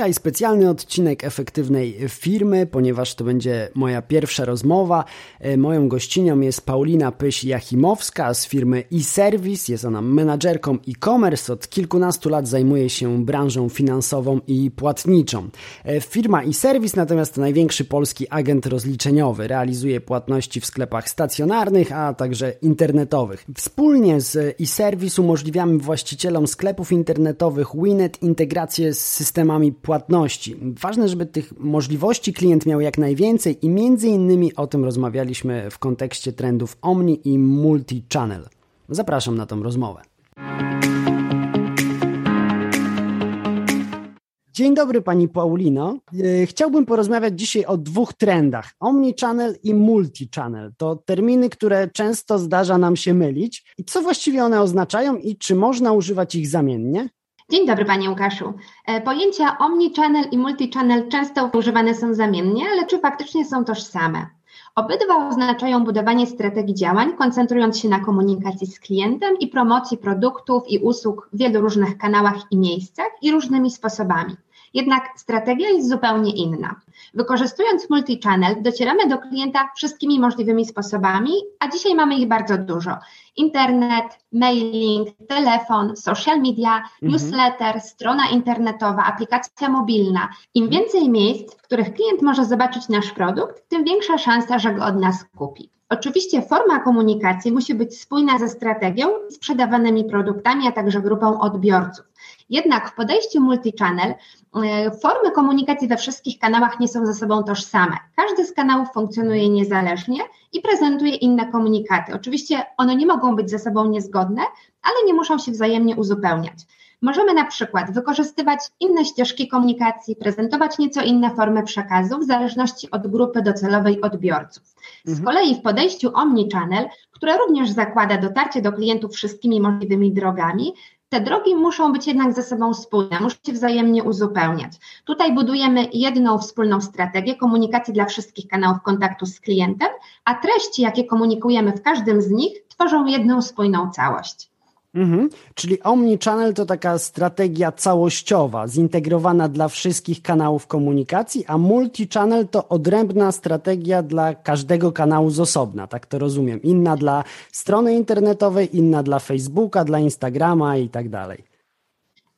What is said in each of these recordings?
Dzisiaj specjalny odcinek efektywnej firmy, ponieważ to będzie moja pierwsza rozmowa. E, moją gościnią jest Paulina Pyś-Jachimowska z firmy eService. Jest ona menadżerką e-commerce. Od kilkunastu lat zajmuje się branżą finansową i płatniczą. E, firma eService natomiast to największy polski agent rozliczeniowy. Realizuje płatności w sklepach stacjonarnych, a także internetowych. Wspólnie z eService umożliwiamy właścicielom sklepów internetowych Winet integrację z systemami płatności. Ważne, żeby tych możliwości klient miał jak najwięcej i między innymi o tym rozmawialiśmy w kontekście trendów Omni i Multi-Channel. Zapraszam na tą rozmowę. Dzień dobry Pani Paulino. E, chciałbym porozmawiać dzisiaj o dwóch trendach: omnichannel i multichannel. To terminy, które często zdarza nam się mylić. I co właściwie one oznaczają i czy można używać ich zamiennie? Dzień dobry Panie Łukaszu. E, pojęcia omnichannel i multichannel często używane są zamiennie, ale czy faktycznie są tożsame? Obydwa oznaczają budowanie strategii działań, koncentrując się na komunikacji z klientem i promocji produktów i usług w wielu różnych kanałach i miejscach i różnymi sposobami. Jednak strategia jest zupełnie inna. Wykorzystując multi-channel, docieramy do klienta wszystkimi możliwymi sposobami, a dzisiaj mamy ich bardzo dużo. Internet, mailing, telefon, social media, mhm. newsletter, strona internetowa, aplikacja mobilna. Im mhm. więcej miejsc, w których klient może zobaczyć nasz produkt, tym większa szansa, że go od nas kupi. Oczywiście forma komunikacji musi być spójna ze strategią i sprzedawanymi produktami, a także grupą odbiorców. Jednak w podejściu multi-channel e, formy komunikacji we wszystkich kanałach nie są ze sobą tożsame. Każdy z kanałów funkcjonuje niezależnie i prezentuje inne komunikaty. Oczywiście one nie mogą być ze sobą niezgodne, ale nie muszą się wzajemnie uzupełniać. Możemy na przykład wykorzystywać inne ścieżki komunikacji, prezentować nieco inne formy przekazu w zależności od grupy docelowej odbiorców. Z mhm. kolei w podejściu Omnichannel, które również zakłada dotarcie do klientów wszystkimi możliwymi drogami, te drogi muszą być jednak ze sobą spójne, muszą się wzajemnie uzupełniać. Tutaj budujemy jedną wspólną strategię komunikacji dla wszystkich kanałów kontaktu z klientem, a treści, jakie komunikujemy w każdym z nich, tworzą jedną spójną całość. Mhm. Czyli Omnichannel to taka strategia całościowa, zintegrowana dla wszystkich kanałów komunikacji, a Multichannel to odrębna strategia dla każdego kanału z osobna, tak to rozumiem. Inna dla strony internetowej, inna dla Facebooka, dla Instagrama i tak dalej.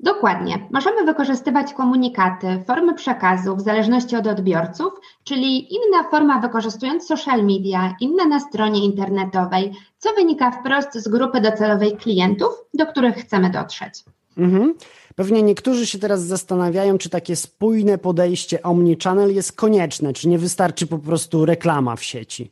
Dokładnie. Możemy wykorzystywać komunikaty, formy przekazu w zależności od odbiorców, czyli inna forma wykorzystując social media, inna na stronie internetowej, co wynika wprost z grupy docelowej klientów, do których chcemy dotrzeć. Mhm. Pewnie niektórzy się teraz zastanawiają, czy takie spójne podejście omnichannel jest konieczne, czy nie wystarczy po prostu reklama w sieci.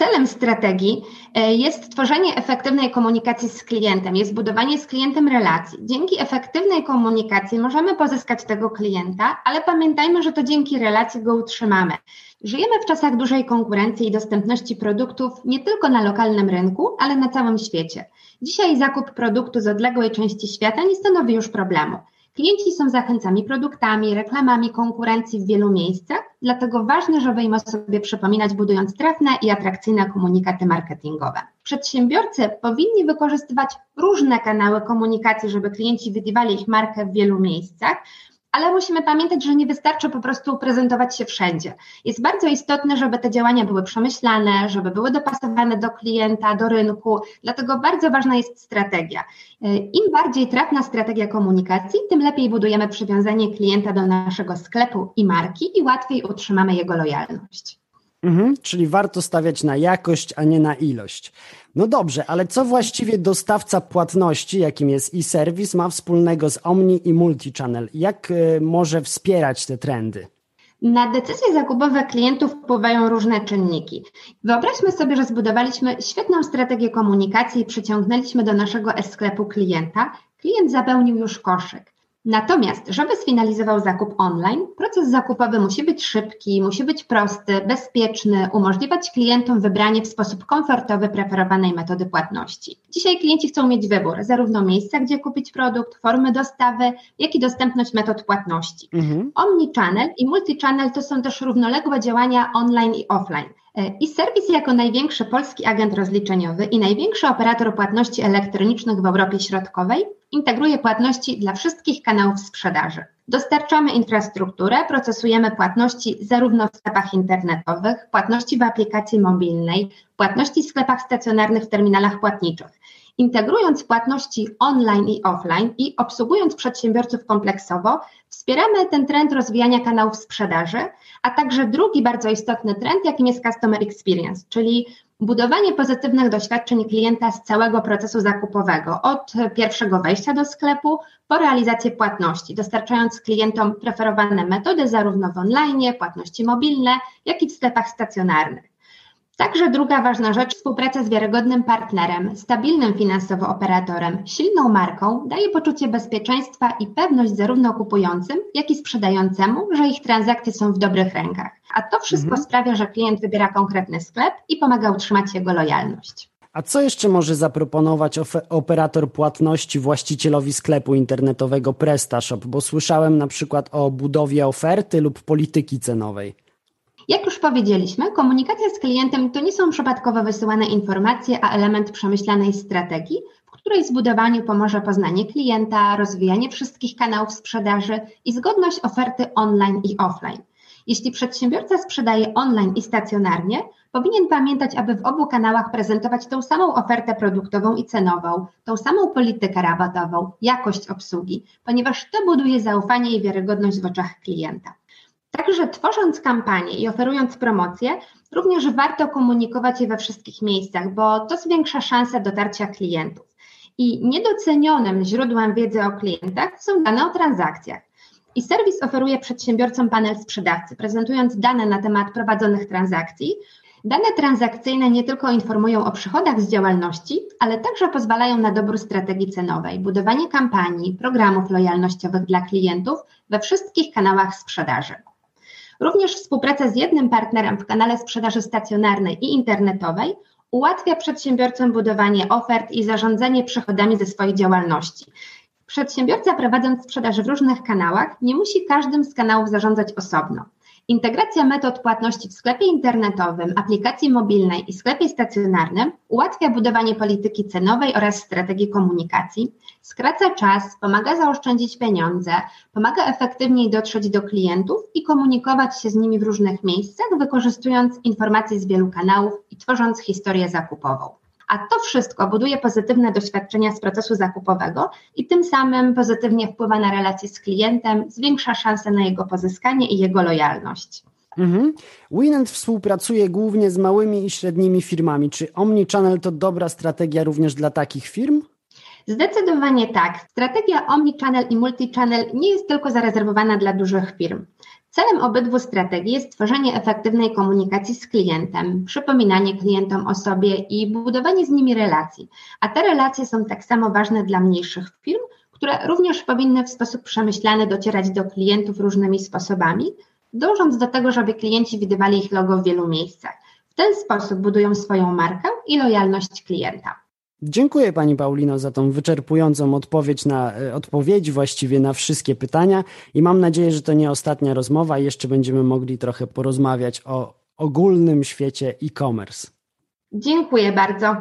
Celem strategii e, jest tworzenie efektywnej komunikacji z klientem, jest budowanie z klientem relacji. Dzięki efektywnej komunikacji możemy pozyskać tego klienta, ale pamiętajmy, że to dzięki relacji go utrzymamy. Żyjemy w czasach dużej konkurencji i dostępności produktów nie tylko na lokalnym rynku, ale na całym świecie. Dzisiaj zakup produktu z odległej części świata nie stanowi już problemu. Klienci są zachęcani produktami, reklamami konkurencji w wielu miejscach, dlatego ważne, żeby im o sobie przypominać, budując trafne i atrakcyjne komunikaty marketingowe. Przedsiębiorcy powinni wykorzystywać różne kanały komunikacji, żeby klienci widywali ich markę w wielu miejscach, ale musimy pamiętać, że nie wystarczy po prostu prezentować się wszędzie. Jest bardzo istotne, żeby te działania były przemyślane, żeby były dopasowane do klienta, do rynku, dlatego bardzo ważna jest strategia. Im bardziej trafna strategia komunikacji, tym lepiej budujemy przywiązanie klienta do naszego sklepu i marki i łatwiej utrzymamy jego lojalność. Mhm, czyli warto stawiać na jakość, a nie na ilość. No dobrze, ale co właściwie dostawca płatności, jakim jest e-service, ma wspólnego z Omni i Multichannel? Jak y, może wspierać te trendy? Na decyzje zakupowe klientów wpływają różne czynniki. Wyobraźmy sobie, że zbudowaliśmy świetną strategię komunikacji i przyciągnęliśmy do naszego e-sklepu klienta. Klient zapełnił już koszyk. Natomiast, żeby sfinalizował zakup online, proces zakupowy musi być szybki, musi być prosty, bezpieczny, umożliwiać klientom wybranie w sposób komfortowy preferowanej metody płatności. Dzisiaj klienci chcą mieć wybór, zarówno miejsca, gdzie kupić produkt, formy dostawy, jak i dostępność metod płatności. Mhm. Omnichannel i multichannel to są też równoległe działania online i offline. E, I serwis jako największy polski agent rozliczeniowy i największy operator płatności elektronicznych w Europie Środkowej integruje płatności dla wszystkich kanałów sprzedaży. Dostarczamy infrastrukturę, procesujemy płatności zarówno w sklepach internetowych, płatności w aplikacji mobilnej, płatności w sklepach stacjonarnych w terminalach płatniczych. Integrując płatności online i offline i obsługując przedsiębiorców kompleksowo, wspieramy ten trend rozwijania kanałów sprzedaży, a także drugi bardzo istotny trend, jakim jest customer experience, czyli budowanie pozytywnych doświadczeń klienta z całego procesu zakupowego, od pierwszego wejścia do sklepu po realizację płatności, dostarczając klientom preferowane metody zarówno w online, płatności mobilne, jak i w sklepach stacjonarnych. Także druga ważna rzecz, współpraca z wiarygodnym partnerem, stabilnym finansowo operatorem, silną marką daje poczucie bezpieczeństwa i pewność zarówno kupującym, jak i sprzedającemu, że ich transakcje są w dobrych rękach. A to wszystko mhm. sprawia, że klient wybiera konkretny sklep i pomaga utrzymać jego lojalność. A co jeszcze może zaproponować operator płatności właścicielowi sklepu internetowego PrestaShop? Bo słyszałem na przykład o budowie oferty lub polityki cenowej. Jak już powiedzieliśmy, komunikacja z klientem to nie są przypadkowo wysyłane informacje, a element przemyślanej strategii, w której zbudowaniu pomoże poznanie klienta, rozwijanie wszystkich kanałów sprzedaży i zgodność oferty online i offline. Jeśli przedsiębiorca sprzedaje online i stacjonarnie, powinien pamiętać, aby w obu kanałach prezentować tą samą ofertę produktową i cenową, tą samą politykę rabatową, jakość obsługi, ponieważ to buduje zaufanie i wiarygodność w oczach klienta. Także tworząc kampanię i oferując promocje, również warto komunikować je we wszystkich miejscach, bo to zwiększa szanse dotarcia klientów. I niedocenionym źródłem wiedzy o klientach są dane o transakcjach. I serwis oferuje przedsiębiorcom panel sprzedawcy, prezentując dane na temat prowadzonych transakcji. Dane transakcyjne nie tylko informują o przychodach z działalności, ale także pozwalają na dobór strategii cenowej, budowanie kampanii, programów lojalnościowych dla klientów we wszystkich kanałach sprzedaży. Również współpraca z jednym partnerem w kanale sprzedaży stacjonarnej i internetowej ułatwia przedsiębiorcom budowanie ofert i zarządzanie przychodami ze swojej działalności. Przedsiębiorca prowadząc sprzedaż w różnych kanałach nie musi każdym z kanałów zarządzać osobno. Integracja metod płatności w sklepie internetowym, aplikacji mobilnej i sklepie stacjonarnym ułatwia budowanie polityki cenowej oraz strategii komunikacji, skraca czas, pomaga zaoszczędzić pieniądze, pomaga efektywniej dotrzeć do klientów i komunikować się z nimi w różnych miejscach, wykorzystując informacje z wielu kanałów i tworząc historię zakupową a to wszystko buduje pozytywne doświadczenia z procesu zakupowego i tym samym pozytywnie wpływa na relacje z klientem, zwiększa szanse na jego pozyskanie i jego lojalność. Mhm. Winend współpracuje głównie z małymi i średnimi firmami. Czy Omnichannel to dobra strategia również dla takich firm? Zdecydowanie tak. Strategia Omnichannel i Multichannel nie jest tylko zarezerwowana dla dużych firm. Celem obydwu strategii jest tworzenie efektywnej komunikacji z klientem, przypominanie klientom o sobie i budowanie z nimi relacji. A te relacje są tak samo ważne dla mniejszych firm, które również powinny w sposób przemyślany docierać do klientów różnymi sposobami, dążąc do tego, żeby klienci widywali ich logo w wielu miejscach. W ten sposób budują swoją markę i lojalność klienta. Dziękuję Pani Paulino za tą wyczerpującą odpowiedź na e, odpowiedź właściwie na wszystkie pytania i mam nadzieję, że to nie ostatnia rozmowa i jeszcze będziemy mogli trochę porozmawiać o ogólnym świecie e-commerce. Dziękuję bardzo.